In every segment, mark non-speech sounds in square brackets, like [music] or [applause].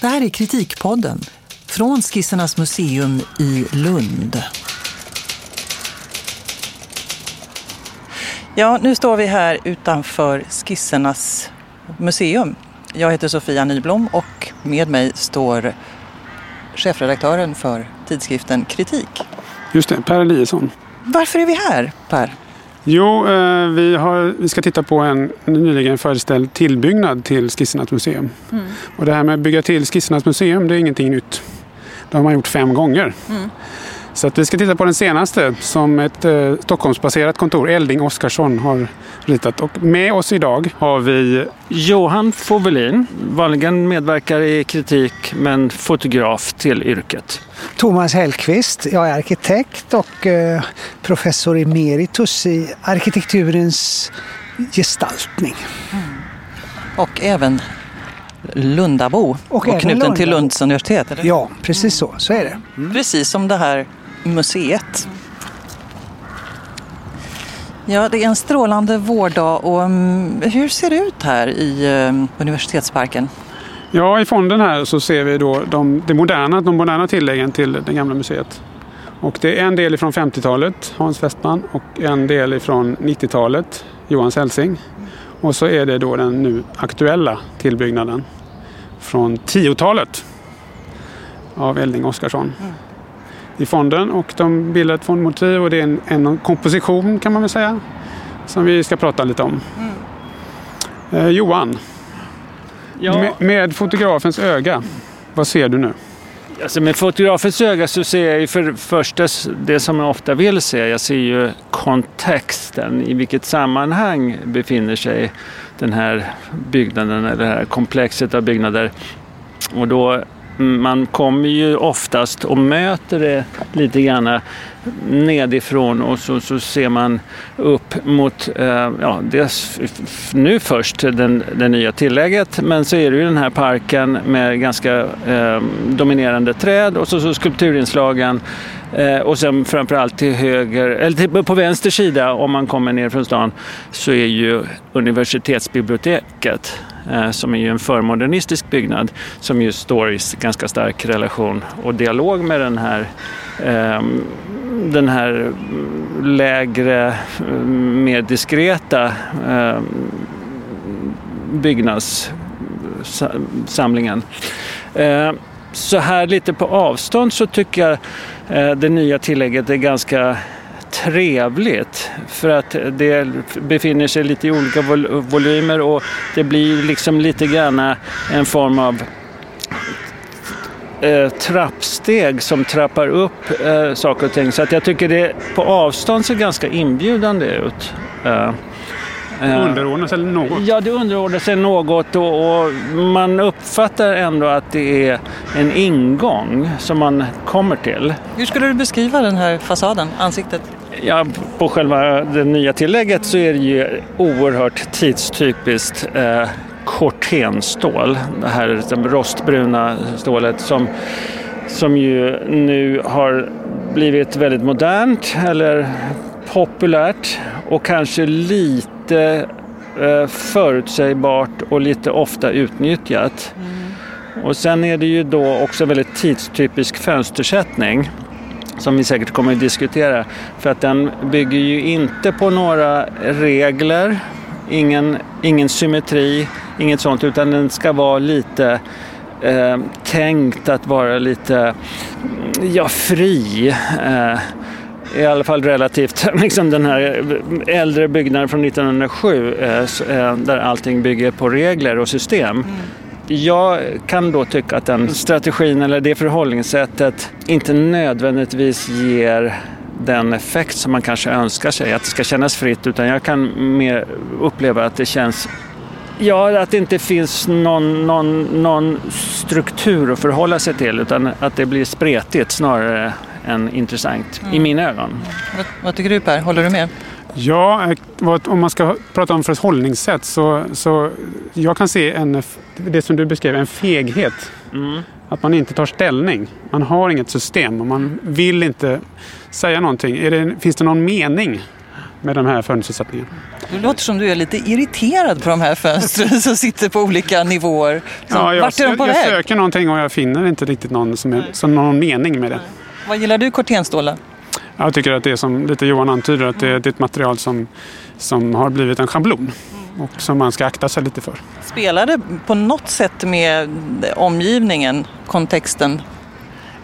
Det här är Kritikpodden från Skissernas museum i Lund. Ja, nu står vi här utanför Skissernas museum. Jag heter Sofia Nyblom och med mig står chefredaktören för tidskriften Kritik. Just det, Per Eliasson. Varför är vi här, Per? Jo, eh, vi, har, vi ska titta på en nyligen föreställd tillbyggnad till Skissernas museum. Mm. Och det här med att bygga till Skissernas museum, det är ingenting nytt. Det har man gjort fem gånger. Mm. Så att vi ska titta på den senaste som ett eh, Stockholmsbaserat kontor, Elding Oskarsson, har ritat. Och med oss idag har vi Johan Fovelin, vanligen medverkar i kritik men fotograf till yrket. Thomas Hellqvist, jag är arkitekt och eh, professor emeritus i arkitekturens gestaltning. Mm. Och även Lundabo och, och knuten Lundabo. till Lunds universitet? Eller? Ja, precis så. Så är det. Mm. Precis som det här museet. Ja, det är en strålande vårdag och um, hur ser det ut här i um, universitetsparken? Ja, i fonden här så ser vi då de, de, moderna, de moderna tilläggen till det gamla museet. Och det är en del från 50-talet, Hans Westman, och en del från 90-talet, Johan Selsing. Och så är det då den nu aktuella tillbyggnaden från 10-talet av Elding Oskarsson. Mm i fonden och de bildar ett fondmotiv och det är en, en komposition kan man väl säga som vi ska prata lite om. Mm. Eh, Johan, ja. med, med, fotografens öga, vad ser du nu? Alltså med fotografens öga så ser jag ju för första det som jag ofta vill se. Jag ser ju kontexten, i vilket sammanhang befinner sig den här byggnaden eller det här komplexet av byggnader. Och då Mm, man kommer ju oftast och möter det lite grann nedifrån och så, så ser man upp mot, eh, ja, dels nu först den, det nya tillägget men så är det ju den här parken med ganska eh, dominerande träd och så, så skulpturinslagen eh, och sen framförallt till höger, eller till, på vänster sida om man kommer ner från stan så är ju universitetsbiblioteket Eh, som är ju en förmodernistisk byggnad som ju står i ganska stark relation och dialog med den här ehm, den här lägre, mm, mer diskreta ehm, byggnadssamlingen. Eh, så här lite på avstånd så tycker jag eh, det nya tillägget är ganska trevligt för att det befinner sig lite i olika volymer och det blir liksom lite grann en form av eh, trappsteg som trappar upp eh, saker och ting. Så att jag tycker det på avstånd ser ganska inbjudande ut. Eh, Eh, underordnar sig något? Ja, det underordnar sig något och, och, man uppfattar ändå att det är en ingång som man kommer till. Hur skulle du beskriva den här fasaden, ansiktet? Ja, på själva det nya tillägget så är det ju oerhört tidstypiskt eh, kortenstål. Det här rostbruna stålet som, som ju nu har blivit väldigt modernt eller populärt och kanske lite lite eh, förutsägbart och lite ofta utnyttjat. Mm. Och sen är det ju då också väldigt tidstypisk fönstersättning som vi säkert kommer att diskutera. För att den bygger ju inte på några regler, ingen, ingen symmetri, inget sånt, utan den ska vara lite eh, tänkt att vara lite mm, ja, fri. Eh, i alla fall relativt, [laughs] liksom den här äldre byggnaden från 1907 eh, eh, där allting bygger på regler och system. Mm. Jag kan då tycka att den strategin eller det förhållningssättet inte nödvändigtvis ger den effekt som man kanske önskar sig, att det ska kännas fritt, utan jag kan mer uppleva att det känns Ja, att det inte finns någon, någon, någon struktur att förhålla sig till utan att det blir spretigt snarare än intressant mm. i mina ögon. Vad, vad, tycker du Per? Håller du med? Ja, om man ska prata om förhållningssätt så, så jag kan se en, det som du beskrev, en feghet. Mm. Att man inte tar ställning. Man har inget system och man vill inte säga någonting. Det, finns det någon mening med den här förundersökningen? Det låter som du är lite irriterad på de här fönstren [laughs] som sitter på olika nivåer. Så, Ja, jag, vart är de på jag väg? söker någonting och jag finner inte riktigt någon, som är, som någon mening med det. Vad gillar du Corténstålar? Jag tycker att det är som lite Johan antyder, att det, det är ett material som, som har blivit en schablon och som man ska akta sig lite för. Spelar det på något sätt med omgivningen, kontexten?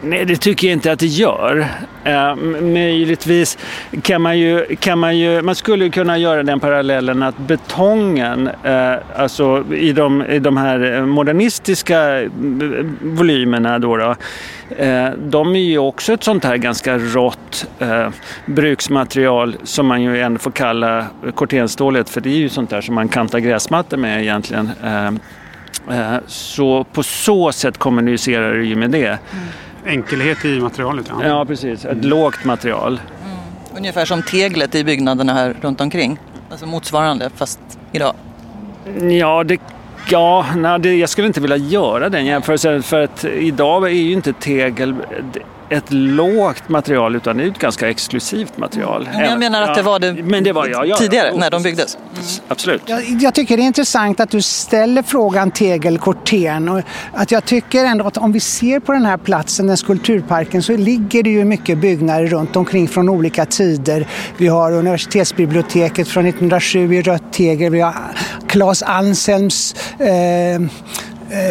Nej, det tycker jag inte att det gör. Eh, möjligtvis kan man ju, kan man ju, man skulle kunna göra den parallellen att betongen, eh, alltså i de, i de här modernistiska eh, volymerna då, då eh, de är ju också ett sånt här ganska rått eh, bruksmaterial som man ju ändå får kalla kortenstålet för det är ju sånt där som man kantar gräsmattor med egentligen. Eh, eh, så på så sätt kommunicerar det ju med det. Mm. Enkelhet i materialet. Ja. Ja, precis. Ett lågt material. Ungefär som teglet i byggnaderna här runt omkring. Alltså motsvarande fast idag. Ja, det, ja nej, det, jag skulle inte vilja göra den jämförelsen för att idag är ju inte tegel ett lågt material utan det är ett ganska exklusivt material. Men jag menar att det var det, Men det var, ja, ja, tidigare ja, när de byggdes. Absolut. Jag, jag tycker det är intressant att du ställer frågan tegel Corten och att jag tycker ändå att om vi ser på den här platsen, den skulpturparken, så ligger det ju mycket byggnader runt omkring från olika tider. Vi har universitetsbiblioteket från 1907 i rött tegel, vi har Claes Anselms eh,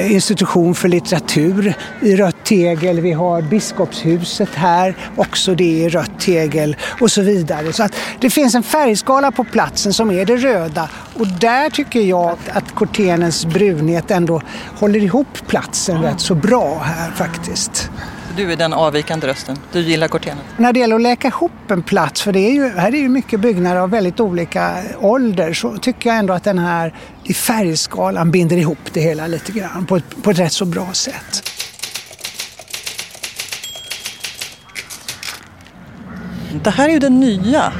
institution för litteratur i rött tegel. Vi har biskopshuset här, också det i rött tegel och så vidare. Så att det finns en färgskala på platsen som är det röda och där tycker jag att Cortenens brunhet ändå håller ihop platsen rätt så bra här faktiskt. Du är den avvikande rösten. Du gillar Cortenen. När det gäller att läka ihop en plats, för det är ju, här är ju mycket byggnader av väldigt olika ålder, så tycker jag ändå att den här i färgskalan binder ihop det hela lite grann på ett, på ett rätt så bra sätt. Det här är ju den nya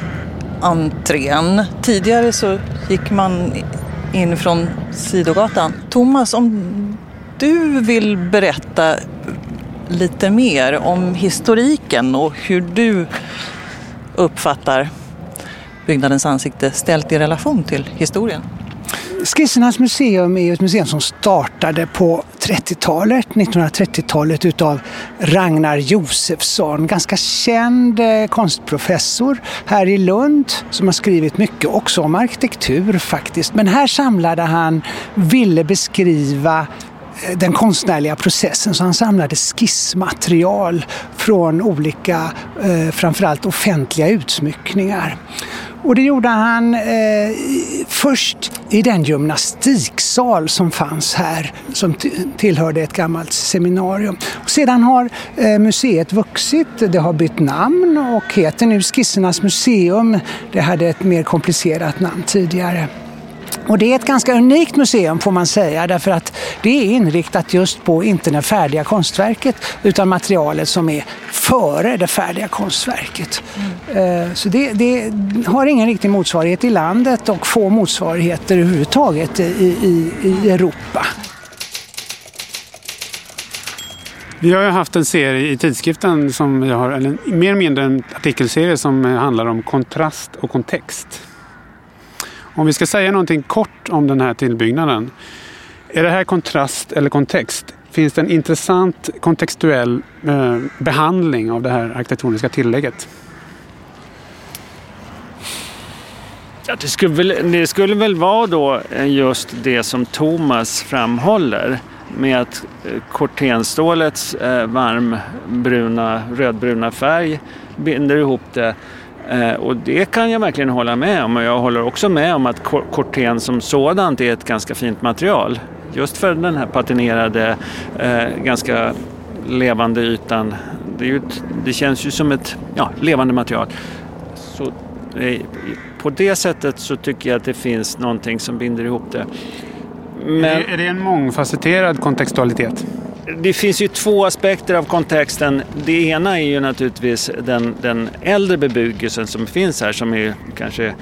entrén. Tidigare så gick man in från sidogatan. Thomas, om du vill berätta lite mer om historiken och hur du uppfattar byggnadens ansikte ställt i relation till historien. Skissernas museum är ett museum som startade på 30-talet, 1930-talet utav Ragnar Josefsson, ganska känd eh, konstprofessor här i Lund som har skrivit mycket också om arkitektur faktiskt. Men här samlade han, ville beskriva den konstnärliga processen så han samlade skissmaterial från olika, eh, framförallt offentliga utsmyckningar. Och det gjorde han eh, först i den gymnastiksal som fanns här, som tillhörde ett gammalt seminarium. Och sedan har eh, museet vuxit, det har bytt namn och heter nu Skissernas museum. Det hade ett mer komplicerat namn tidigare. Och det är ett ganska unikt museum får man säga därför att det är inriktat just på inte det färdiga konstverket utan materialet som är före det färdiga konstverket. Mm. Så det, det, har ingen riktig motsvarighet i landet och få motsvarigheter överhuvudtaget i, i, i Europa. Vi har ju haft en serie i tidskriften som jag har, eller mer eller mindre en artikelserie som handlar om kontrast och kontext. Om vi ska säga någonting kort om den här tillbyggnaden. Är det här kontrast eller kontext? Finns det en intressant kontextuell eh, behandling av det här arkitektoniska tillägget? Ja, det, skulle väl, det skulle väl vara då eh, just det som Thomas framhåller med att eh, kortenstålets eh, varmbruna, rödbruna färg binder ihop det Eh, och det kan jag verkligen hålla med om och jag håller också med om att korten som sådant är ett ganska fint material. Just för den här patinerade, eh, ganska levande ytan. Det, ett, det, känns ju som ett ja, levande material. Så, eh, på det sättet så tycker jag att det finns någonting som binder ihop det. Men... Är, det, en mångfacetterad kontextualitet? Det finns ju två aspekter av kontexten. Det ena är ju naturligtvis den, den äldre bebyggelsen som finns här som är kanske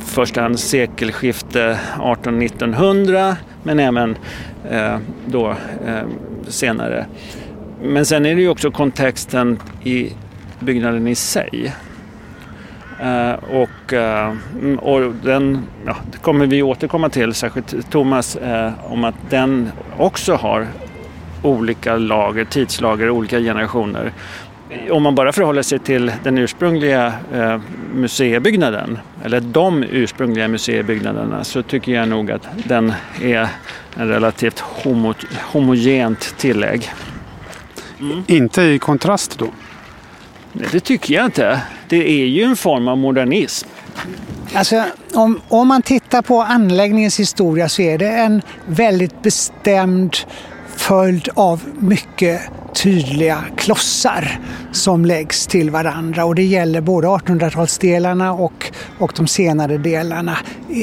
första hand sekelskifte 1800-1900 men även eh, då eh, senare. Men sen är det ju också kontexten i byggnaden i sig. Eh, och, eh, mm, och den ja, det kommer vi återkomma till, särskilt Thomas, eh, om att den också har olika lager, tidslager, olika generationer. Om man bara förhåller sig till den ursprungliga eh, museibyggnaden, eller de ursprungliga museibyggnaderna, så tycker jag nog att den är en relativt homo, homogent tillägg. Mm. Inte i kontrast då? Nej, det tycker jag inte. Det är ju en form av modernism. Alltså, om, om man tittar på anläggningens historia så är det en väldigt bestämd följd av mycket tydliga klossar som läggs till varandra och det gäller både 1800-talsdelarna och, och de senare delarna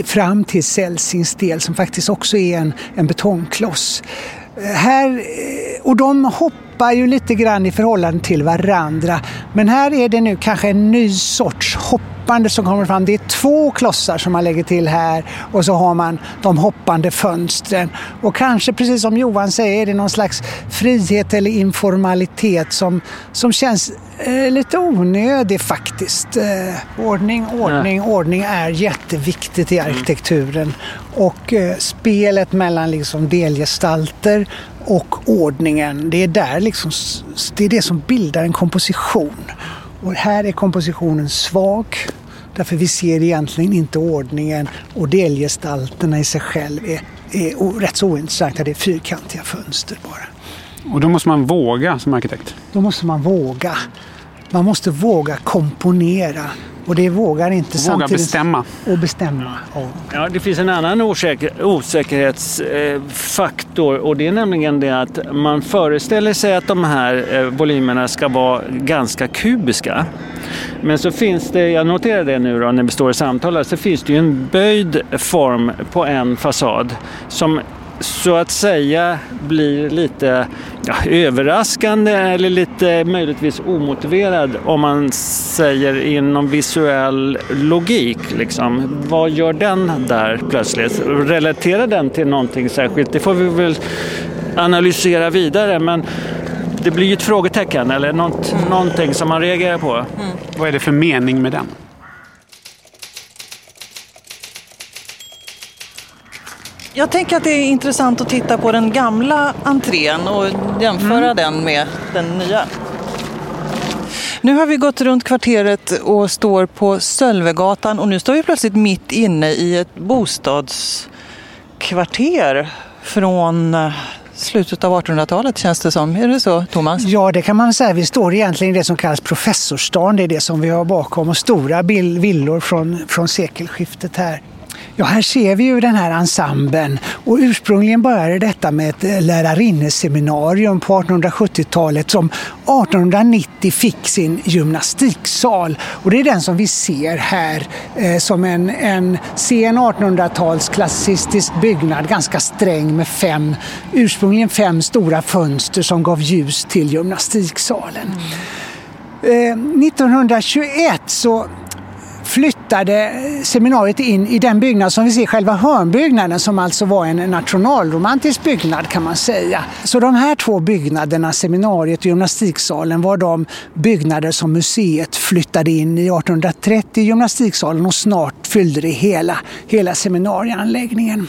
fram till Celsings del som faktiskt också är en, en betongkloss. Eh, här, eh, och de hoppar hoppar ju lite grann i förhållande till varandra. Men här är det nu kanske en ny sorts hopp hoppande som kommer fram. Det är två klossar som man lägger till här och så har man de hoppande fönstren. Och kanske precis som Johan säger är det någon slags frihet eller informalitet som, som känns eh, lite onödig faktiskt. Eh, ordning, ordning, ja. ordning är jätteviktigt i arkitekturen. Och eh, spelet mellan liksom delgestalter och ordningen, det är, där liksom, det är det som bildar en komposition. Och här är kompositionen svag. Därför vi ser egentligen inte ordningen och delgestalterna i sig själv är, är rätt så ointressanta. Det är fyrkantiga fönster bara. Och då måste man våga som arkitekt? Då måste man våga. Man måste våga komponera och det vågar inte våga samtidigt... bestämma. Och bestämma. Ja. ja, det finns en annan osäker, osäkerhetsfaktor och det är nämligen det att man föreställer sig att de här eh, volymerna ska vara ganska kubiska. Men så finns det, jag noterar det nu då när vi står i samtal, så finns det ju en böjd form på en fasad som så att säga blir lite ja, överraskande eller lite möjligtvis omotiverad om man säger inom visuell logik. Liksom. Vad gör den där plötsligt? Relaterar den till någonting särskilt? Det får vi väl analysera vidare men det blir ju ett frågetecken eller något, mm. någonting som man reagerar på. Mm. Vad är det för mening med den? Jag tänker att det är intressant att titta på den gamla entrén och jämföra mm. den med den nya. Nu har vi gått runt kvarteret och står på Sölvegatan och nu står vi plötsligt mitt inne i ett bostadskvarter från eh, slutet av 1800-talet känns det som. Är det så, Thomas? Ja, det kan man säga. Vi står egentligen i det som kallas professorsstaden. Det är det som vi har bakom och stora villor från, från sekelskiftet här. Ja, här ser vi ju den här ensemblen och ursprungligen började detta med ett eh, lärarinneseminarium på 1870-talet som 1890 fick sin gymnastiksal. Och det är den som vi ser här eh, som en, en sen 1800-tals klassistisk byggnad, ganska sträng med fem, ursprungligen fem stora fönster som gav ljus till gymnastiksalen. Mm. Eh, 1921 så flyttade seminariet in i den byggnad som vi ser, själva hörnbyggnaden som alltså var en nationalromantisk byggnad kan man säga. Så de här två byggnaderna, seminariet och gymnastiksalen, var de byggnader som museet flyttade in i 1830 gymnastiksalen och snart fyllde det hela, hela seminarieanläggningen.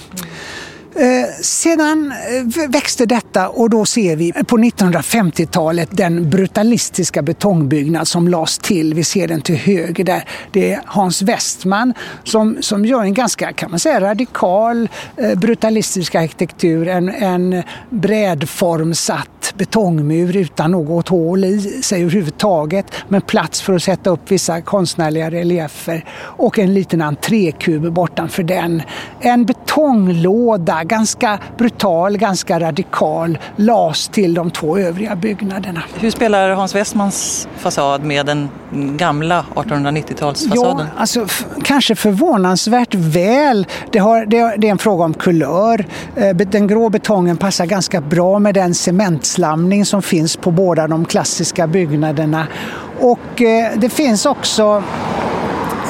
Eh, sedan eh, växte detta och då ser vi på 1950-talet den brutalistiska betongbyggnad som lades till. Vi ser den till höger där. Det är Hans Westman som, som gör en ganska kan man säga, radikal eh, brutalistisk arkitektur. En, en brädformsatt betongmur utan något hål i sig överhuvudtaget med plats för att sätta upp vissa konstnärliga reliefer och en liten entrékub bortanför den. En betonglåda ganska brutal, ganska radikal, las till de två övriga byggnaderna. Hur spelar Hans Westmans fasad med den gamla 1890-talsfasaden? Ja, alltså, kanske förvånansvärt väl. Det, har, det, det, är en fråga om kulör. Eh, den grå betongen passar ganska bra med den cementslamning som finns på båda de klassiska byggnaderna. Och eh, det finns också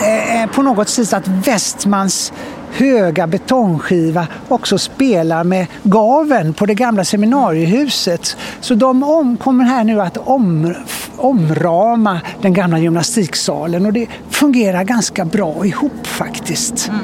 eh, på något vis att Westmans höga betongskiva också spelar med gaven på det gamla seminariehuset. Så de om, kommer här nu att om, omrama den gamla gymnastiksalen och det fungerar ganska bra ihop faktiskt. Mm.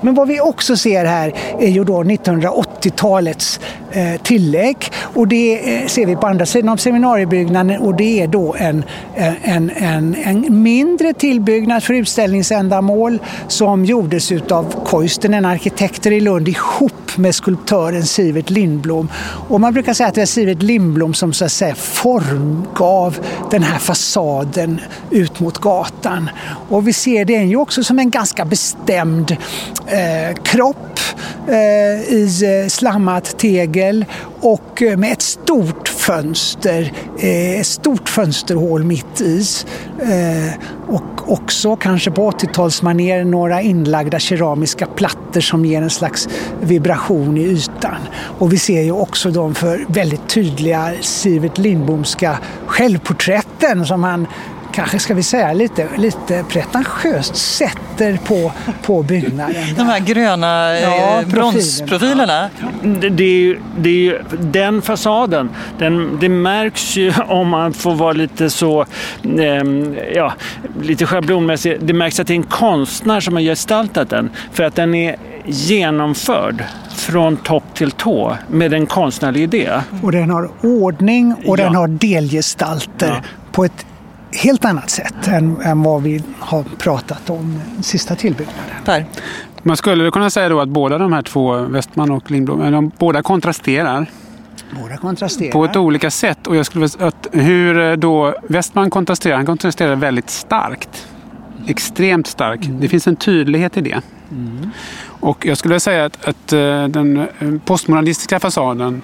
Men vad vi också ser här är ju då 1980-talets eh, Eh, tillägg och det eh, ser vi på andra sidan av seminariebyggnaden och det är då en, eh, en, en, en mindre tillbyggnad för utställningsändamål som gjordes utav Koistenen arkitekter i Lund, ihop med skulptören Sivert Lindblom. Och man brukar säga att det är Sivert Lindblom som så att säga formgav den här fasaden ut mot gatan. Och vi ser den ju också som en ganska bestämd eh, kropp eh, i slammat tegel och eh, med ett stort fönster, eh, ett stort fönsterhål mitt i. Eh, och också kanske på 80-talsmanér några inlagda keramiska plattor som ger en slags vibration i ytan. Och vi ser ju också de för väldigt tydliga Sivert Lindbomska självporträtten som han kanske ska vi säga lite, lite pretentiöst sätter på, på byggnaden. De här gröna ja, eh, bronsprofilerna. Det, det, är ju, det är ju den fasaden, den, det märks ju [laughs] om man får vara lite så, eh, ja, lite schablonmässig. Det märks att det är en konstnär som har gestaltat den. För att den är genomförd från topp till tå med en konstnärlig idé. Och den har ordning och ja. den har delgestalter ja. på ett helt annat sätt än, än vad vi har pratat om sista tillbyggnaden. Per? Man skulle kunna säga då att båda de här två, Westman och Lindblom, de båda kontrasterar. Båda kontrasterar. På ett olika sätt. Och jag skulle att hur eh, då Westman kontrasterar, han kontrasterar väldigt starkt. Extremt starkt. Mm. Det finns en tydlighet i det. Mm. Och jag skulle säga att, att eh, den eh, postmodernistiska fasaden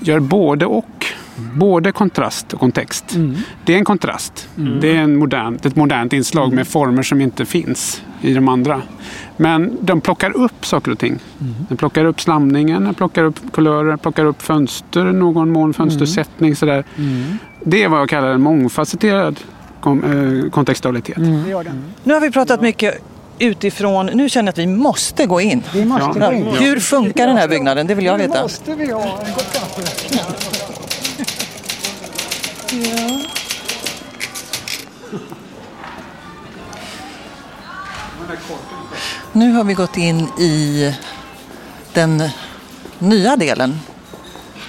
gör både och. Både kontrast och kontext. Mm. Det är en kontrast. Mm. Det är en modern, ett modernt inslag mm. med former som inte finns i de andra. Men de plockar upp saker och ting. Mm. De plockar upp slamningen, de plockar upp kulörer, plockar upp fönster, någon mån fönstersättning. Mm. Sådär. Mm. Det är vad jag kallar en mångfacetterad eh, kontextualitet. Mm. Nu har vi pratat mycket utifrån, nu känner jag att vi måste gå in. Vi måste ja. gå in. Hur funkar den här byggnaden? Det vill jag veta. Ja. Nu har vi gått in i den nya delen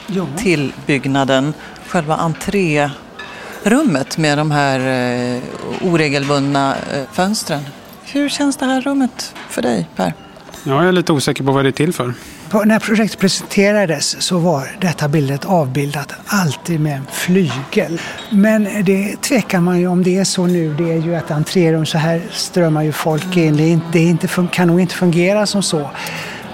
ja. till byggnaden. Själva entrérummet med de här eh, oregelbundna eh, fönstren. Hur känns det här rummet för dig, Per? Jag är lite osäker på vad det är till för. När projektet presenterades så var detta bildet avbildat alltid med en flygel. Men det tvekar man ju om det är så nu. Det är ju ett entrérum, så här strömmar ju folk in. Det, inte, kan nog inte fungera som så.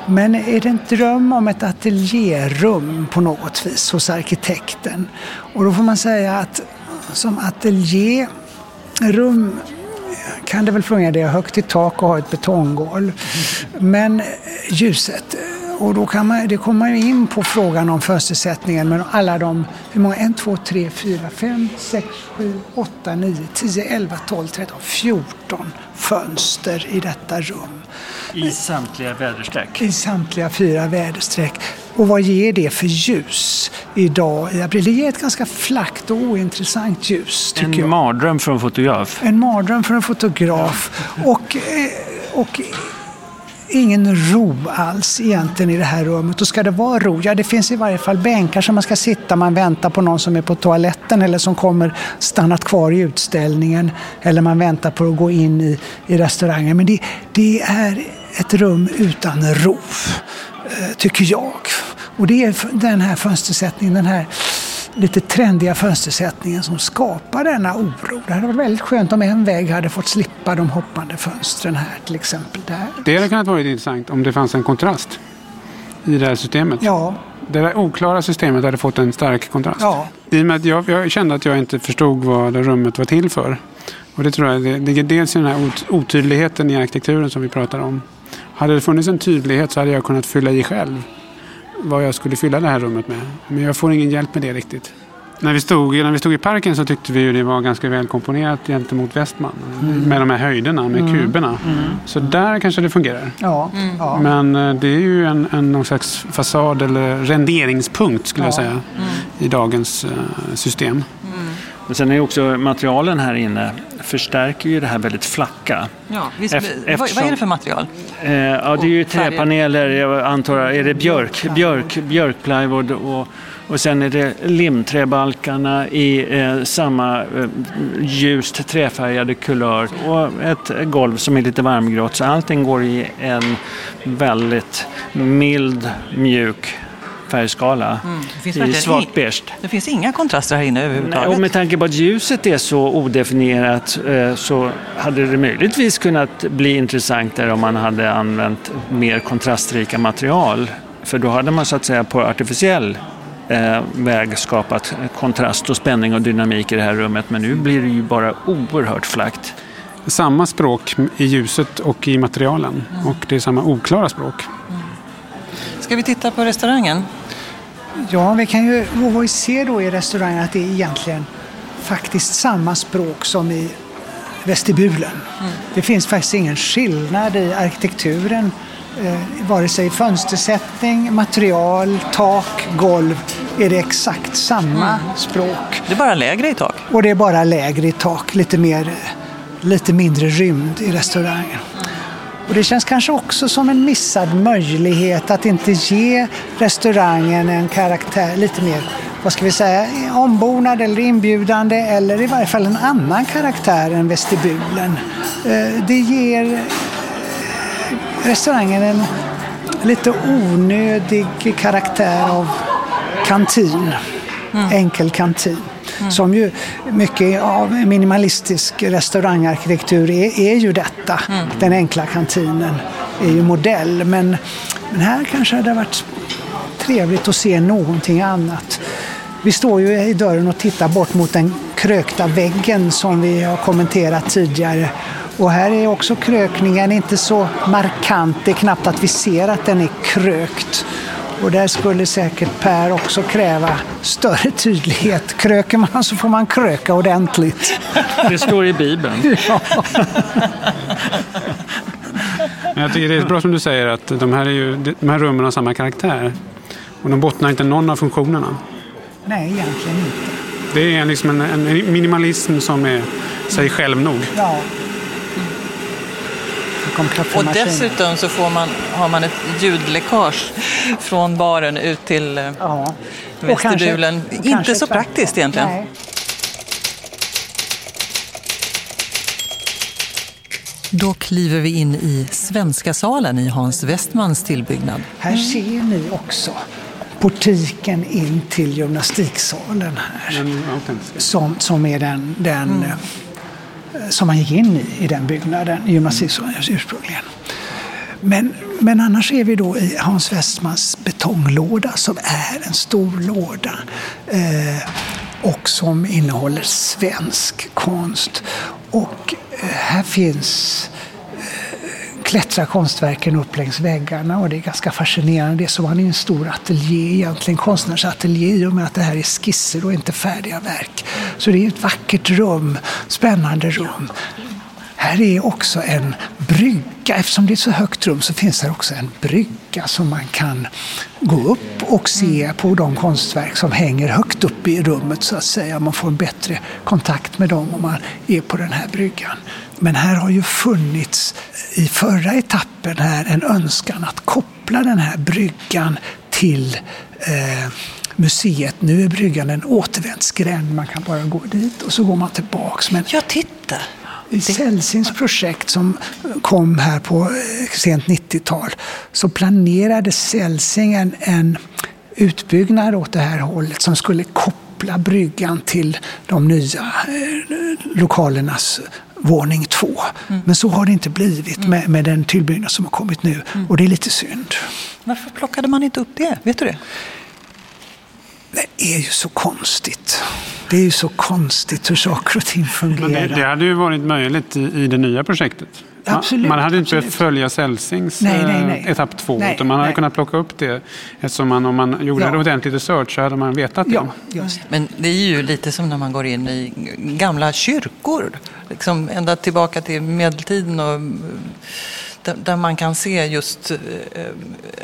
Men är det en dröm om ett ateljérum på något vis hos arkitekten? Och då får man säga att som ateljérum kan det väl fungera. Det är högt i tak och har ett betonggolv. Men ljuset och då kan man, det kommer man in på frågan om fönstersättningen med alla de, hur många, 1, 2, 3, 4, 5, 6, 7, 8, 9, 10, 11, 12, 13, 14 fönster i detta rum. I samtliga väderstreck? I samtliga fyra väderstreck. Och vad ger det för ljus idag i april? Det ger ett ganska flackt och ointressant ljus. en jag. mardröm för en fotograf? En mardröm för en fotograf. Och, eh, och ingen ro alls egentligen i det här rummet. Och ska det vara ro? Ja, det finns i varje fall bänkar som man ska sitta. Man väntar på någon som är på toaletten eller som kommer stannat kvar i utställningen. Eller man väntar på att gå in i, i restaurangen. Men det, det är ett rum utan ro, eh, tycker jag. Och det är den här fönstersättningen, den här lite trendiga fönstersättningen som skapar denna oro. Det hade varit väldigt skönt om en vägg hade fått slippa de hoppande fönstren här till exempel. Där. Det hade kunnat vara intressant om det fanns en kontrast i det här systemet. Ja. Det där oklara systemet hade fått en stark kontrast. Ja. I och med att jag, jag kände att jag inte förstod vad det rummet var till för. Och det tror jag det ligger dels i den här otydligheten i arkitekturen som vi pratar om. Hade det funnits en tydlighet så hade jag kunnat fylla i själv vad jag skulle fylla det här rummet med. Men jag får ingen hjälp med det riktigt. när vi, stod, när vi stod i parken så tyckte vi ju det var ganska väl komponerat gentemot Westman. Mm. Med de här höjderna, med mm. kuberna. Mm. Så där kanske det fungerar. Ja, ja. Men eh, det är ju en, en någon slags fasad eller renderingspunkt skulle ja. jag säga. Mm. I dagens uh, system. Men sen är också materialen här inne förstärker ju det här väldigt flacka. Ja, visst, Eftersom, vad, är det för material? Eh, ja, det är ju träpaneler, jag antar, är det björk, björk, björkplywood och och sen är det limträbalkarna i eh, samma eh, ljust träfärgade kulör och ett golv som är lite varmgrått. Så allting går i en väldigt mild, mjuk färgskala mm. i svart beige. Det finns inga kontraster här inne överhuvudtaget. Och med tanke på att ljuset är så odefinierat eh, så hade det möjligtvis kunnat bli intressantare om man hade använt mer kontrastrika material. För då hade man så att säga på artificiell eh, väg skapat kontrast och spänning och dynamik i det här rummet. Men nu blir det ju bara oerhört flackt. Samma språk i ljuset och i materialen. Mm. Och det är samma oklara språk. Mm. Ska vi titta på restaurangen? Ja, vi kan ju, vad vi ser då i restaurangen att det är egentligen faktiskt samma språk som i vestibulen. Mm. Det finns faktiskt ingen skillnad i arkitekturen eh, vare sig fönstersättning, material, tak, golv är det exakt samma mm. språk. Det är bara lägre i tak? Och det är bara lägre i tak, lite, mer, lite mindre rymd i restaurangen. Och det känns kanske också som en missad möjlighet att inte ge restaurangen en karaktär lite mer, vad ska vi säga, ombonad eller inbjudande eller i varje fall en annan karaktär än vestibulen. Eh, det ger restaurangen en lite onödig karaktär av kantin. Mm. Enkel kantin. Mm. Som ju mycket av minimalistisk restaurangarkitektur är, är ju detta. Mm. Den enkla kantinen är ju modell. Men, men här kanske det hade varit trevligt att se någonting annat. Vi står ju i dörren och tittar bort mot den krökta väggen som vi har kommenterat tidigare. Och här är också krökningen inte så markant. Det är knappt att vi ser att den är krökt. Och där skulle säkert Per också kräva större tydlighet. Kröker man så får man kröka ordentligt. Det står i Bibeln. [laughs] Ja. Jag tycker det är bra som du säger att de här, är ju, de här rummen har samma karaktär. Och de bottnar inte någon av funktionerna. Nej, egentligen inte. Det är liksom en, en minimalism som är sig själv nog. Ja. Och dessutom så får man, har man ett ljudläckage från baren ut till eh, ja. vestibulen. Kanske, Inte kanske så praktiskt egentligen. Nej. Då kliver vi in i Svenska salen i Hans Westmans tillbyggnad. Här ser ni också portiken in till gymnastiksalen här. Som, som är den, den mm som man gick in i, i den byggnaden, gymnasieskolan ursprungligen. Men, men annars är vi då i Hans Westmans betonglåda som är en stor låda eh, och som innehåller svensk konst. Och eh, här finns klättrar konstverken upp längs väggarna och det är ganska fascinerande. Det är som han är en stor ateljé, egentligen konstnärsateljé i och med att det här är skisser och inte färdiga verk. Så det är ett vackert rum, spännande rum. Här är också en brygga. Eftersom det är ett så högt rum så finns här också en brygga som man kan gå upp och se på de konstverk som hänger högt upp i rummet så att säga. Man får en bättre kontakt med dem om man är på den här bryggan. Men här har ju funnits i förra etappen här en önskan att koppla den här bryggan till eh, museet. Nu är bryggan en återvändsgränd. Man kan bara gå dit och så går man tillbaks. Men ja, titta! I Celsins projekt som kom här på eh, sent 90-tal så planerade Celsing en, en utbyggnad åt det här hållet som skulle koppla bryggan till de nya eh, lokalernas våning två. Mm. Men så har det inte blivit mm. med, med den tillbyggnad som har kommit nu mm. och det är lite synd. Varför plockade man inte upp det? Vet du det? Det är ju så konstigt. Det är ju så konstigt hur saker och ting fungerar. Men det, det hade ju varit möjligt i, i det nya projektet. Man, Absolut, man hade inte absolut. behövt följa Celsings Nej, nej, eh, nej. etapp två. Nej, utan man hade nej. kunnat plocka upp det. Eftersom man, om man gjorde Ja. en ordentlig research så hade man vetat det. Ja. Men det är ju lite som när man går in i gamla kyrkor. Liksom ända tillbaka till medeltiden. Och, eh, där, där man kan se just eh,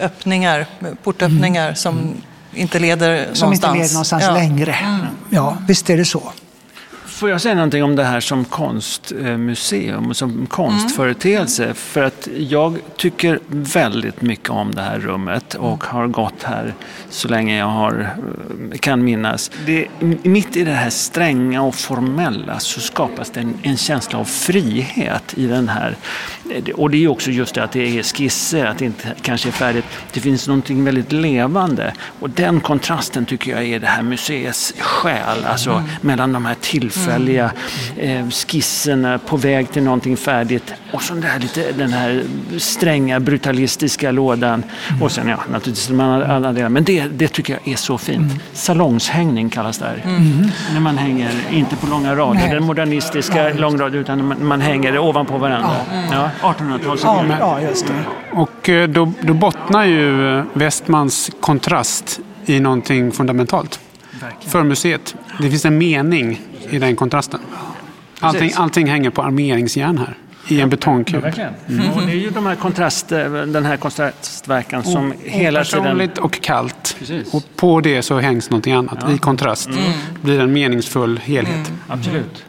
öppningar, portöppningar som inte leder Mm. Som någonstans. inte leder någonstans Ja. längre. Ja, visst är det så. Får jag säga någonting om det här som konstmuseum och som konstföreteelse? För att jag tycker väldigt mycket om det här rummet och har gått här så länge jag har, eh, kan minnas. Det, mitt i det här stränga och formella så skapas det en, en känsla av frihet i den här. Och det är också just det att det är skisser, att det inte kanske är färdigt. Det finns någonting väldigt levande och den kontrasten tycker jag är det här museets själ. Alltså mellan de här tillfälliga eh, skisserna på väg till någonting färdigt och så den, där lite, den här stränga brutalistiska lådan. Och sen ja, naturligtvis de andra delarna. Men det, det tycker jag är så fint. Salongshängning kallas det här. När man hänger, inte på långa rader, Nej. den modernistiska långrad utan man, man hänger ovanpå varandra. Ja. 1800-tals. Ja, ja just det. Och eh, då, då bottnar ju eh, Westmans kontrast i någonting fundamentalt för museet. Det finns en mening i den kontrasten. Allting, allting hänger på armeringsjärn här i en betongkub. Verkligen. Och det är ju de här kontrast, den här kontrastverkan som hela tiden... Personligt och kallt. Precis. Och på det så hängs någonting annat i kontrast. Det blir en meningsfull helhet. Absolut.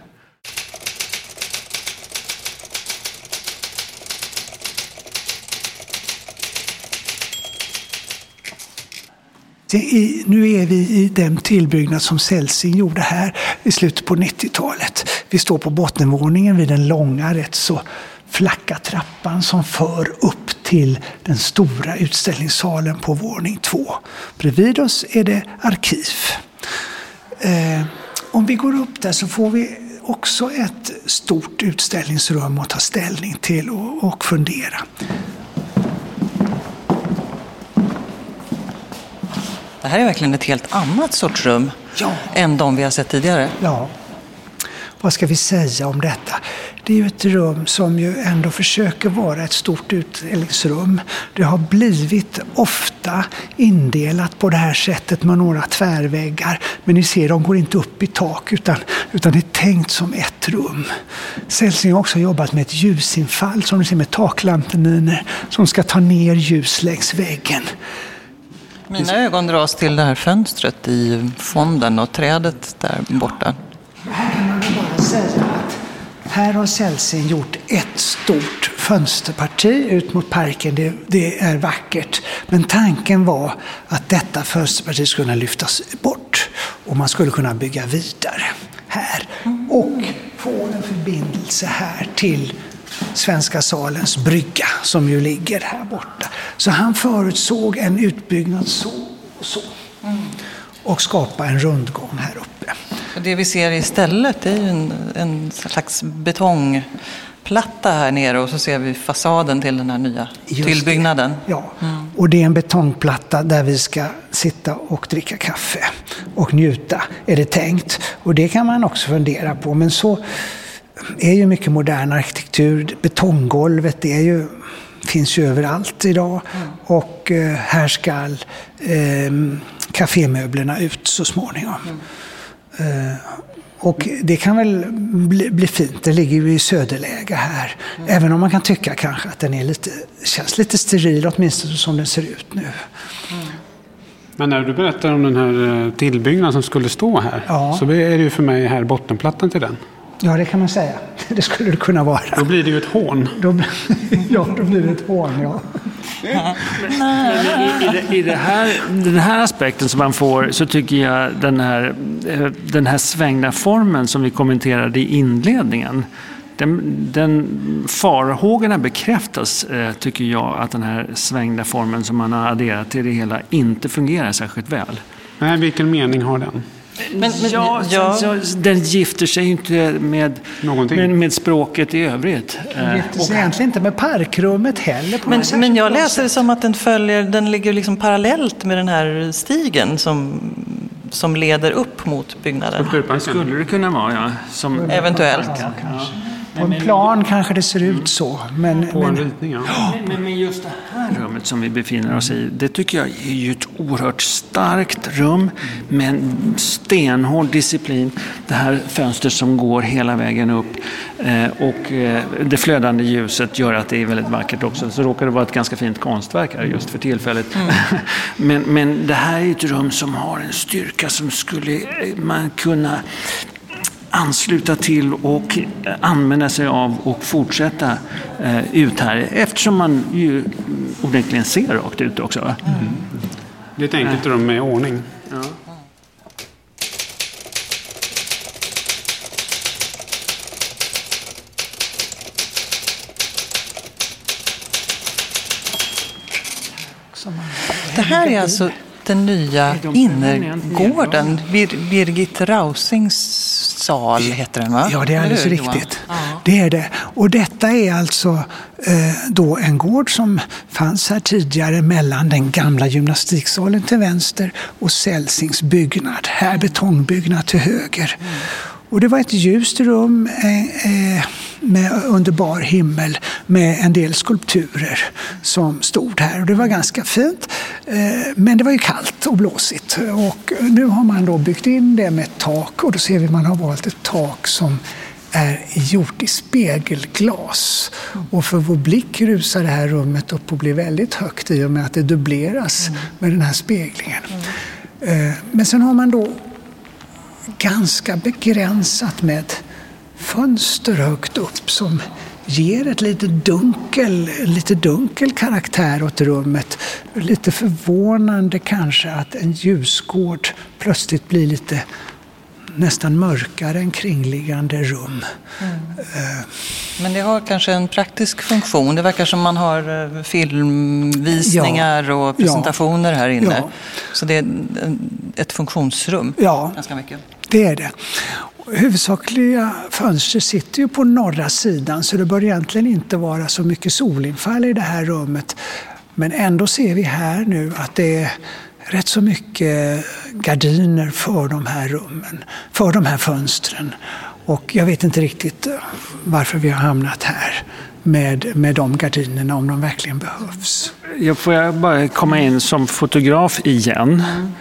Det är, nu är vi i den tillbyggnad som Celsing gjorde här i slutet på 90-talet. Vi står på bottenvåningen vid den långa, rätt så flacka trappan som för upp till den stora utställningssalen på våning två. Bredvid oss är det arkiv. Eh, om vi går upp där så får vi också ett stort utställningsrum att ta ställning till och, och fundera. Det här är verkligen ett helt annat sorts rum Ja. än de vi har sett tidigare. Ja, vad ska vi säga om detta? Det är ju ett rum som ju ändå försöker vara ett stort utställningsrum. Det har blivit ofta indelat på det här sättet med några tvärväggar. Men ni ser, de går inte upp i tak utan, utan det är tänkt som ett rum. Celsing har också jobbat med ett ljusinfall som ni ser med taklampininer som ska ta ner ljus längs väggen. Mina ögon dras till det här fönstret i fonden och trädet där borta. Här kan man bara säga att här har Celsing gjort ett stort fönsterparti ut mot parken. Det, det är vackert. Men tanken var att detta fönsterparti skulle kunna lyftas bort och man skulle kunna bygga vidare här. Och få en förbindelse här till Svenska salens brygga som ju ligger här borta. Så han förutsåg en utbyggnad så och så. Och skapa en rundgång här uppe. Och det vi ser istället är ju en, en slags betongplatta här nere och så ser vi fasaden till den här nya Just tillbyggnaden. Det. Ja, och det är en betongplatta där vi ska sitta och dricka kaffe och njuta, är det tänkt. Och det kan man också fundera på. Men så är ju mycket modern arkitektur. Betonggolvet det är ju, finns ju överallt idag. Och eh, här ska eh, kafémöblerna ut så småningom. Eh, och det kan väl bli, bli fint. Det ligger ju i söderläge här. Även om man kan tycka kanske att den är lite, känns lite steril, åtminstone som den ser ut nu. Men när du berättar om den här eh, tillbyggnaden som skulle stå här Ja. så är det ju för mig här bottenplattan till den. Ja, det kan man säga. [laughs] Det skulle det kunna Då vara. blir det ju ett hån. Då, [laughs] ja, då blir det ett hån, ja. I, i, I det här, den här aspekten som man får så tycker jag den här, eh, den här svängda formen som vi kommenterade i inledningen den, den farhågorna bekräftas, eh, tycker jag, att den här svängda formen som man har adderat till det hela inte fungerar särskilt väl. Nej, vilken mening har den? Men, men, ja, ja, den gifter sig ju inte med, med, med språket i övrigt. Eh, gifter sig egentligen inte med parkrummet heller. På men, men jag läser det som att den följer, den ligger liksom parallellt med den här stigen som som leder upp mot byggnaden. Skulle det kunna vara, ja. Som... Eventuellt. Ja. På en plan kanske det ser ut så. Men, på en ritning, ja. Men, men, just det här rummet som vi befinner oss i, det tycker jag är ju ett oerhört starkt rum med en stenhård disciplin. Det här fönstret som går hela vägen upp eh, och eh, det flödande ljuset gör att det är väldigt vackert också. Så råkar det vara ett ganska fint konstverk här just för tillfället. Mm. [laughs] men, men det här är ett rum som har en styrka som skulle eh, man kunna ansluta till och använda sig av och fortsätta eh, ut här eftersom man ju onekligen ser rakt ut också. Mm. Det är ett enkelt rum med ordning. Ja. Det här är alltså den nya innergården, Birgit Rausings sal heter den va? Ja, det är alldeles Eller, riktigt. Ja. Det är det. Och detta är alltså eh, då en gård som fanns här tidigare mellan den gamla gymnastiksalen till vänster och Celsings byggnad. Här betongbyggnad till höger. Mm. Och det var ett ljust rum eh, eh, med underbar himmel med en del skulpturer som stod här. Och det var ganska fint. Eh, men det var ju kallt och blåsigt. Och nu har man då byggt in det med ett tak och då ser vi att man har valt ett tak som är gjort i spegelglas. Och för vår blick rusar det här rummet upp och blir väldigt högt i och med att det dubbleras med den här speglingen. Mm. Men sen har man då ganska begränsat med fönster högt upp som ger ett lite dunkel, lite dunkel karaktär åt rummet. Lite förvånande kanske att en ljusgård plötsligt blir lite nästan mörkare än kringliggande rum. Mm. Uh. Men det har kanske en praktisk funktion. Det verkar som man har eh, filmvisningar ja, och presentationer ja, här inne. Ja. Så det är ett funktionsrum ja, ganska mycket. Det är det. Huvudsakliga fönster sitter ju på norra sidan så det bör egentligen inte vara så mycket solinfall i det här rummet. Men ändå ser vi här nu att det är rätt så mycket gardiner för de här rummen, för de här fönstren. Och jag vet inte riktigt varför vi har hamnat här med, med de gardinerna, om de verkligen behövs. Jag får bara komma in som fotograf igen. Mm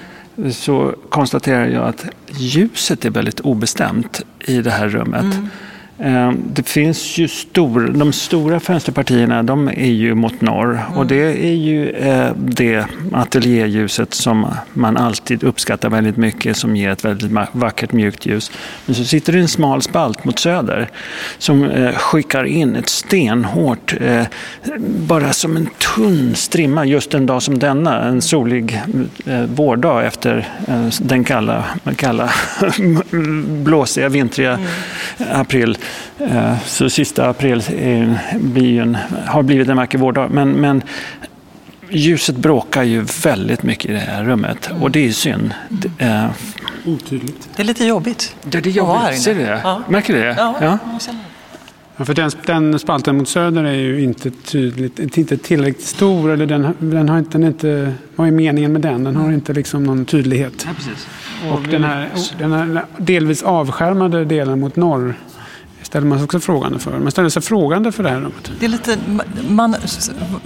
så konstaterar jag att ljuset är väldigt obestämt i det här rummet. Mm. Eh, det finns ju stor, de stora fönsterpartierna de är ju mot norr mm. och det är ju eh, det ateljéljuset som man alltid uppskattar väldigt mycket som ger ett väldigt vackert mjukt ljus. Men så sitter det en smal spalt mot söder som eh, skickar in ett stenhårt, bara som en tunn strimma just en dag som denna, en solig vårdag efter den kalla, kalla [laughs] blåsiga, vintriga mm. april. Eh, så sista april blir en, har blivit en vacker vårdag. Men, men ljuset bråkar ju väldigt mycket i det här rummet och det är synd. Mm. Otydligt. Det är lite jobbigt. Det är jobbigt, ser du det? Ja. Märker du det? Ja, ja. Ja, för den, den, spalten mot söder är ju inte tydligt, inte tillräckligt stor. Eller den, den har inte, den inte, vad är meningen med den? Den har inte liksom någon tydlighet. Ja, precis. Och, och den, här, den här delvis avskärmade delen mot norr ställer man sig också frågande för. Man ställer sig frågande för det här rummet. Det är lite, man,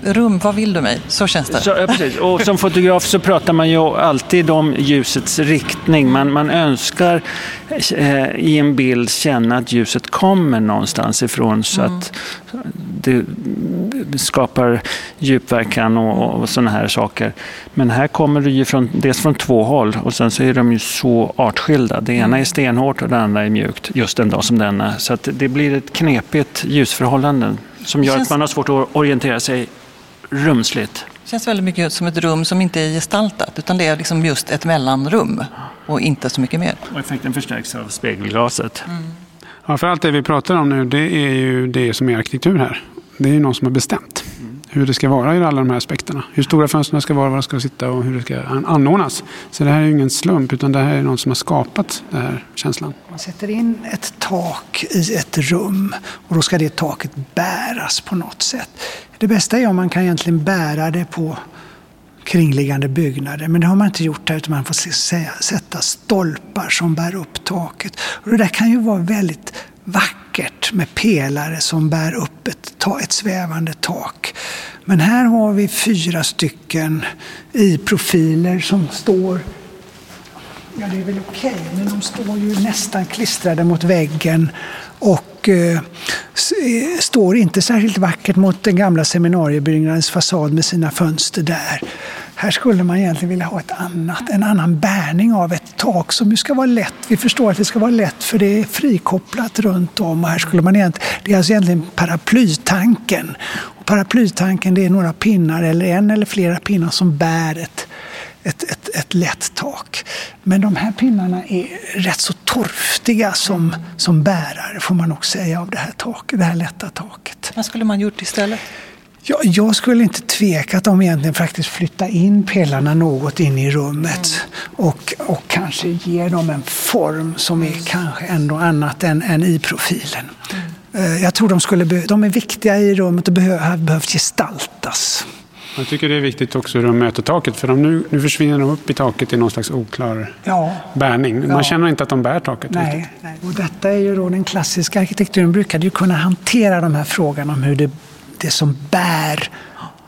rum, vad vill du mig? Så känns det. Så, ja, precis. Och som fotograf så pratar man ju alltid om ljusets riktning. Man, man önskar eh, i en bild känna att ljuset kommer någonstans ifrån så mm. att det, skapar djupverkan och, och sådana här saker. Men här kommer det ju från, dels från två håll och sen så är de ju så artskilda. Det ena är stenhårt och det andra är mjukt just en dag som denna. Så att det blir ett knepigt ljusförhållande som gör känns... att man har svårt att orientera sig rumsligt. Det känns väldigt mycket som ett rum som inte är gestaltat utan det är liksom just ett mellanrum och inte så mycket mer. Och effekten förstärks av spegelglaset. Mm. Ja, för allt det vi pratar om nu det är ju det som är arkitektur här. Det är ju någon som har bestämt hur det ska vara i alla de här aspekterna. Hur stora fönstren ska vara, var de ska sitta och hur det ska anordnas. Så det här är ju ingen slump utan det här är någon som har skapat den här känslan. Man sätter in ett tak i ett rum och då ska det taket bäras på något sätt. Det bästa är om man kan egentligen bära det på kringliggande byggnader. Men det har man inte gjort här utan man får sätta stolpar som bär upp taket. Och det där kan ju vara väldigt vackert med pelare som bär upp ett, ett svävande tak. Men här har vi fyra stycken i profiler som står Ja, det är väl okej, okay, men de står ju nästan klistrade mot väggen och eh, eh står inte särskilt vackert mot den gamla seminariebyggnadens fasad med sina fönster där. Här skulle man egentligen vilja ha ett annat, en annan bärning av ett tak som ju ska vara lätt. Vi förstår att det ska vara lätt för det är frikopplat runt om. Och här skulle man egentligen, det är alltså egentligen paraplytanken. Och paraplytanken det är några pinnar eller en eller flera pinnar som bär ett ett, ett, ett lätt tak. Men de här pinnarna är rätt så torftiga som, som bärare får man nog säga av det här taket, det här lätta taket. Vad skulle man gjort istället? Ja, jag skulle inte tvekat om egentligen faktiskt flytta in pelarna något in i rummet mm. och, och kanske ge dem en form som är kanske ändå annat än, än i profilen. Mm. Jag tror de, skulle de är viktiga i rummet och behöver, behövt gestaltas. Jag tycker det är viktigt också hur de möter taket. För de nu, nu försvinner de upp i taket i någon slags oklar ja. bärning. Man ja. känner inte att de bär taket. Nej, nej, och detta är ju då den klassiska arkitekturen brukade ju kunna hantera de här frågorna om hur det, det som bär,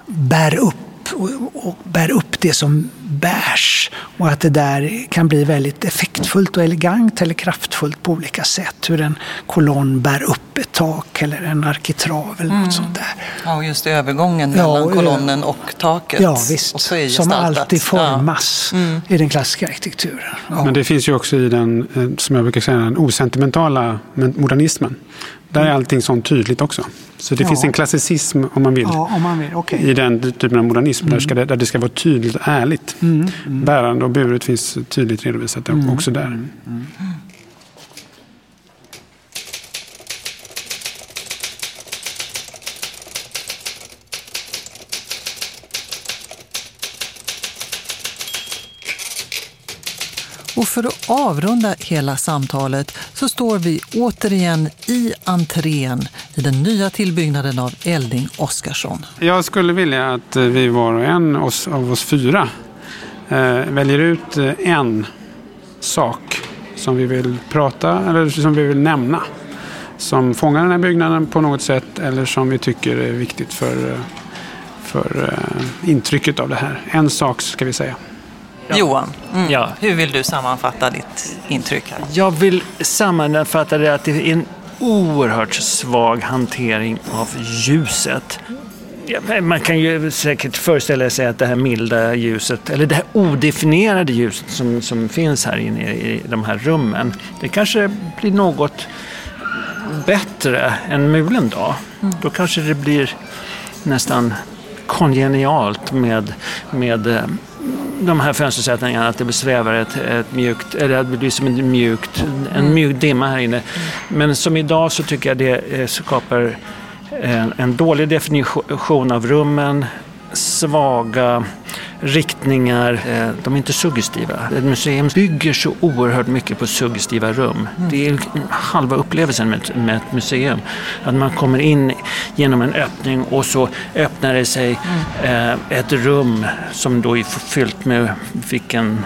bär upp och, och bär upp det som bärs. Och att det där kan bli väldigt effektfullt och elegant eller kraftfullt på olika sätt. Hur en kolonn bär upp ett tak eller en arkitrav eller mm. något sånt där. Ja, och just övergången ja, mellan kolonnen och taket. Ja, visst. som alltid formas ja. mm. i den klassiska arkitekturen. Ja. Men det finns ju också i den, eh, som jag brukar säga, den osentimentala modernismen. Där är allting sånt tydligt också. Så det ja. finns en klassicism om man vill, ja, om man vill. Okay. i den typen av modernism. Mm. Där, ska det, där det ska vara tydligt och ärligt. Mm. Mm. Bärande och buret finns tydligt redovisat mm. också där. Och för att avrunda hela samtalet så står vi återigen i entrén i den nya tillbyggnaden av Elding Oskarsson. Jag skulle vilja att eh, vi var och en av oss fyra eh, väljer ut eh, en sak som vi vill prata eller som vi vill nämna. Som fångar den här byggnaden på något sätt eller som vi tycker är viktigt för, eh, för eh, intrycket av det här. En sak ska vi säga. Ja. Johan, mm. ja. hur vill du sammanfatta ditt intryck? Här? Jag vill sammanfatta det att det är en oerhört svag hantering av ljuset. Man kan ju säkert föreställa sig att det här milda ljuset, eller det här odefinierade ljuset som, som finns här inne i de här rummen, det kanske blir något bättre en mulen dag. Mm. Då kanske det blir nästan kongenialt med, med eh, de här fönstersättningarna, att det svävar ett, ett mjukt, eller det blir som en, mjukt, en mm. mjuk dimma här inne. Men som idag så tycker jag det eh, skapar en, en dålig definition av rummen, svaga riktningar. Eh, de är inte suggestiva. Ett museum bygger så oerhört mycket på suggestiva rum. Mm. Det är halva upplevelsen med, ett museum. Att man kommer in genom en öppning och så öppnar det sig mm. eh, ett rum som då är fyllt med vilken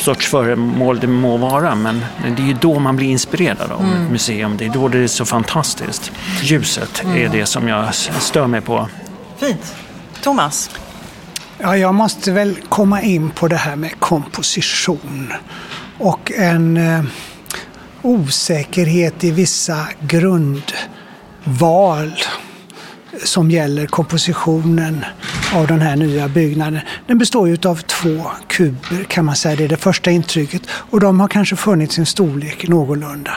sorts föremål det må vara. Men det är ju då man blir inspirerad av mm. ett museum. Det är då det är så fantastiskt. Ljuset är mm. det som jag stör mig på. Fint. Thomas? Ja, jag måste väl komma in på det här med komposition och en eh, osäkerhet i vissa grundval som gäller kompositionen av den här nya byggnaden. Den består ju av två kuber kan man säga, det är det första intrycket. Och de har kanske funnit sin storlek någorlunda.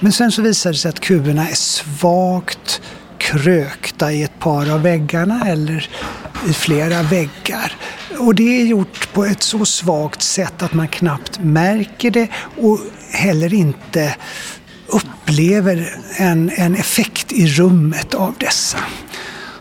Men sen så visar det sig att kuberna är svagt krökta i ett par av väggarna eller i flera väggar. Och det är gjort på ett så svagt sätt att man knappt märker det och heller inte upplever en, en effekt i rummet av dessa.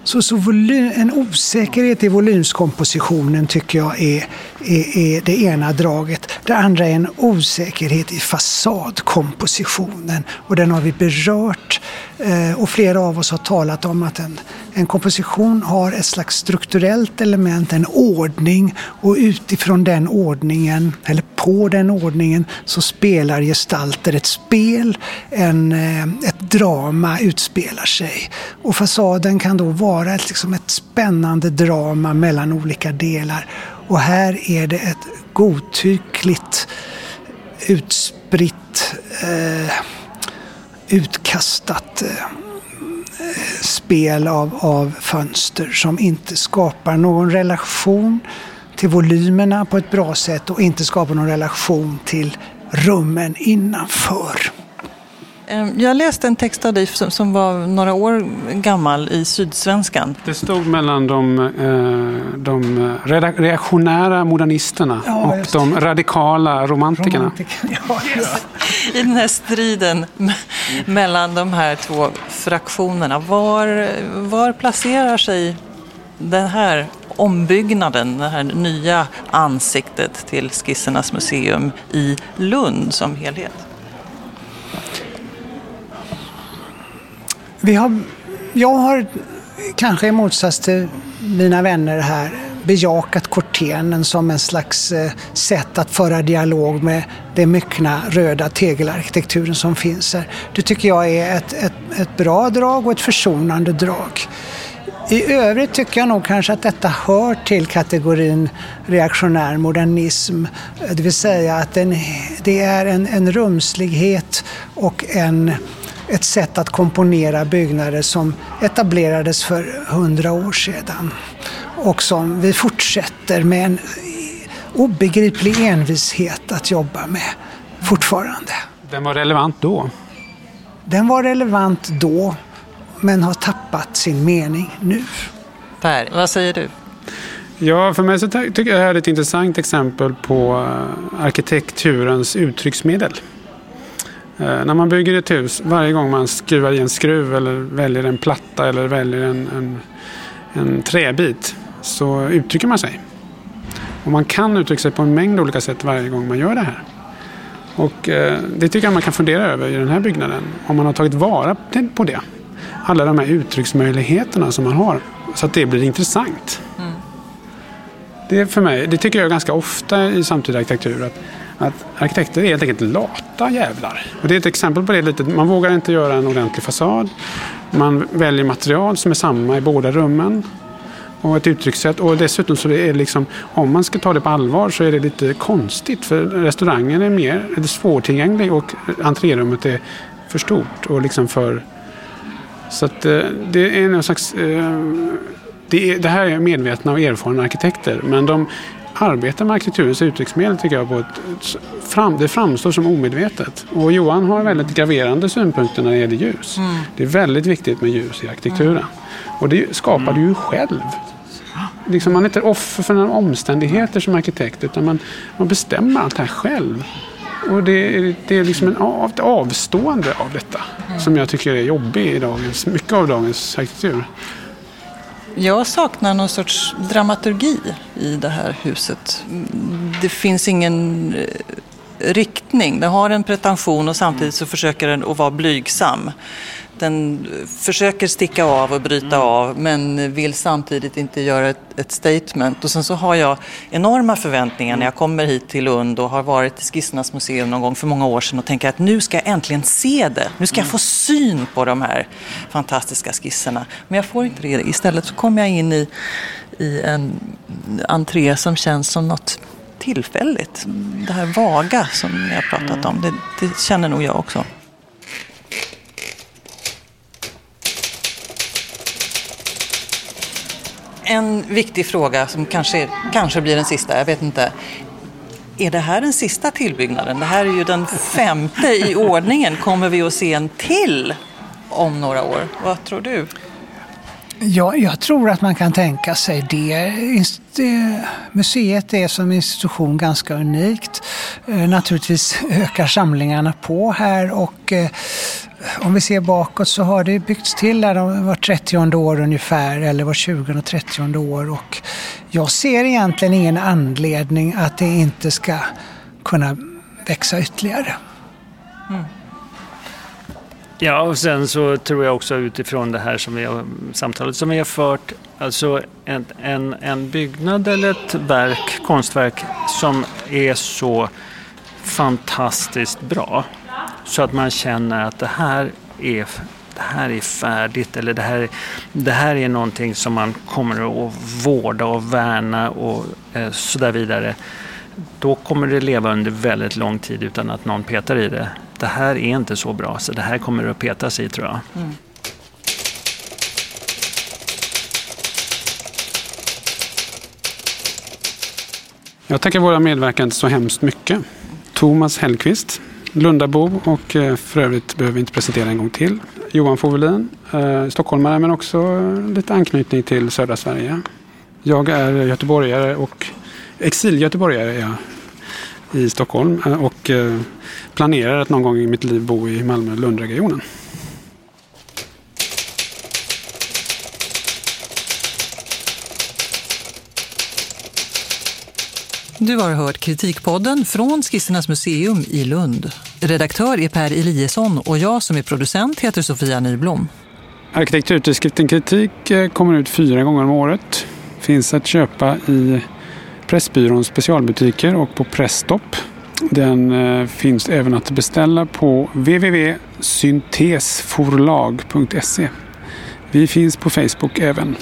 Så, så volym, en osäkerhet i volymskompositionen tycker jag är, är, är, det ena draget. Det andra är en osäkerhet i fasadkompositionen och den har vi berört. Eh, och flera av oss har talat om att en, en komposition har ett slags strukturellt element, en ordning och utifrån den ordningen, eller på den ordningen, så spelar gestalter ett spel, en, eh, ett drama utspelar sig. Och fasaden kan då vara ett, liksom ett spännande drama mellan olika delar. Och här är det ett godtyckligt utspritt, eh, utkastat eh, spel av, av fönster som inte skapar någon relation till volymerna på ett bra sätt och inte skapar någon relation till rummen innanför. Ehm, jag läste en text av dig som var några år gammal i Sydsvenskan. Det stod mellan de, eh, de reaktionära modernisterna ja, och de radikala romantikerna. Romantiker. Ja, I den här striden mellan de här två fraktionerna, var, var placerar sig den här ombyggnaden, det här nya ansiktet till Skissernas museum i Lund som helhet? Vi har, jag har kanske i motsats till mina vänner här bejakat kortenen som en slags eh, sätt att föra dialog med den myckna röda tegelarkitekturen som finns här. Det tycker jag är ett, ett, ett bra drag och ett försonande drag. I övrigt tycker jag nog kanske att detta hör till kategorin reaktionär modernism. Det vill säga att den, det är en, en rumslighet och en ett sätt att komponera byggnader som etablerades för hundra år sedan och som vi fortsätter med en obegriplig envishet att jobba med fortfarande. Den var relevant då? Den var relevant då, men har tappat sin mening nu. Per, vad säger du? Ja, för mig så tycker jag det här är ett intressant exempel på eh, arkitekturens uttrycksmedel. Eh, när man bygger ett hus, varje gång man skruvar i en skruv eller väljer en platta eller väljer en, en, en träbit så uttrycker man sig. Och man kan uttrycka sig på en mängd olika sätt varje gång man gör det här. Och eh, det tycker jag man kan fundera över i den här byggnaden. Om man har tagit vara på det. Alla de här uttrycksmöjligheterna som man har. Så att det blir intressant. Mm. Det, för mig, det tycker jag ganska ofta i samtida arkitektur. Att att arkitekter är helt enkelt lata jävlar. Och det är ett exempel på det. Lite. Man vågar inte göra en ordentlig fasad. Man väljer material som är samma i båda rummen. Och ett uttryckssätt. Och dessutom så är det liksom, om man ska ta det på allvar så är det lite konstigt. För restaurangen är mer är svårtillgänglig och entrérummet är för stort och liksom för... Så att eh, det är någon slags... Eh, det, är, det här är medvetna och erfarna arkitekter. Men de arbetar med arkitekturens uttrycksmedel tycker jag på ett, fram, det framstår som omedvetet. Och Johan har väldigt graverande synpunkter när det gäller ljus. Mm. Det är väldigt viktigt med ljus i arkitekturen. Mm. Och det skapar du ju själv. Liksom man är inte offer för några omständigheter som arkitekt utan man, man bestämmer allt det här själv. Och det, är, det är liksom en av, ett avstående av detta mm. som jag tycker är jobbigt i dagens, mycket av dagens arkitektur. Jag saknar någon sorts dramaturgi i det här huset. Det finns ingen eh, riktning. Det har en pretension och samtidigt så försöker den att vara blygsam. Den försöker sticka av och bryta mm. av men vill samtidigt inte göra ett, ett, statement. Och sen så har jag enorma förväntningar när jag kommer hit till Lund och har varit i Skissernas museum någon gång för många år sedan och tänker att nu ska jag äntligen se det. Nu ska jag få syn på de här fantastiska skisserna. Men jag får inte det. Istället så kommer jag in i, i en entré som känns som något tillfälligt. Det här vaga som jag har pratat om, det, det känner nog jag också. En viktig fråga som kanske, kanske blir den sista, jag vet inte. Är det här den sista tillbyggnaden? Det här är ju den femte i ordningen. Kommer vi att se en till om några år? Vad tror du? Ja, jag tror att man kan tänka sig det. Museet är som institution ganska unikt. Eh, naturligtvis ökar samlingarna på här och eh, om vi ser bakåt så har det byggts till där var 30 år ungefär eller var 20 och 30 år och jag ser egentligen ingen anledning att det inte ska kunna växa ytterligare. Mm. Ja, och sen så tror jag också utifrån det här som vi har, samtalet som vi har fört, alltså en, en, en byggnad eller ett verk, konstverk som är så fantastiskt bra så att man känner att det här är det här är färdigt eller det här, det här är någonting som man kommer att vårda och värna och eh, så där vidare. Då kommer det leva under väldigt lång tid utan att någon petar i det. Det här är inte så bra så det här kommer att petas i tror jag. Mm. Jag tackar våra medverkande så hemskt mycket. Thomas Hellqvist, Lundabo och eh, för övrigt behöver vi inte presentera en gång till. Johan Fovelin, eh, stockholmare men också lite anknytning till södra Sverige. Jag är göteborgare och exilgöteborgare är jag i Stockholm eh, och planerar att någon gång i mitt liv bo i Malmö-Lundregionen. Du har hört Kritikpodden från Skissernas museum i Lund. Redaktör är Per Eliasson och jag som är producent heter Sofia Nyblom. Arkitekturtidskriften Kritik eh, kommer ut fyra gånger om året. Finns att köpa i Pressbyråns specialbutiker och på Presstopp. Den eh, finns även att beställa på www.syntesforlag.se. Vi finns på Facebook även.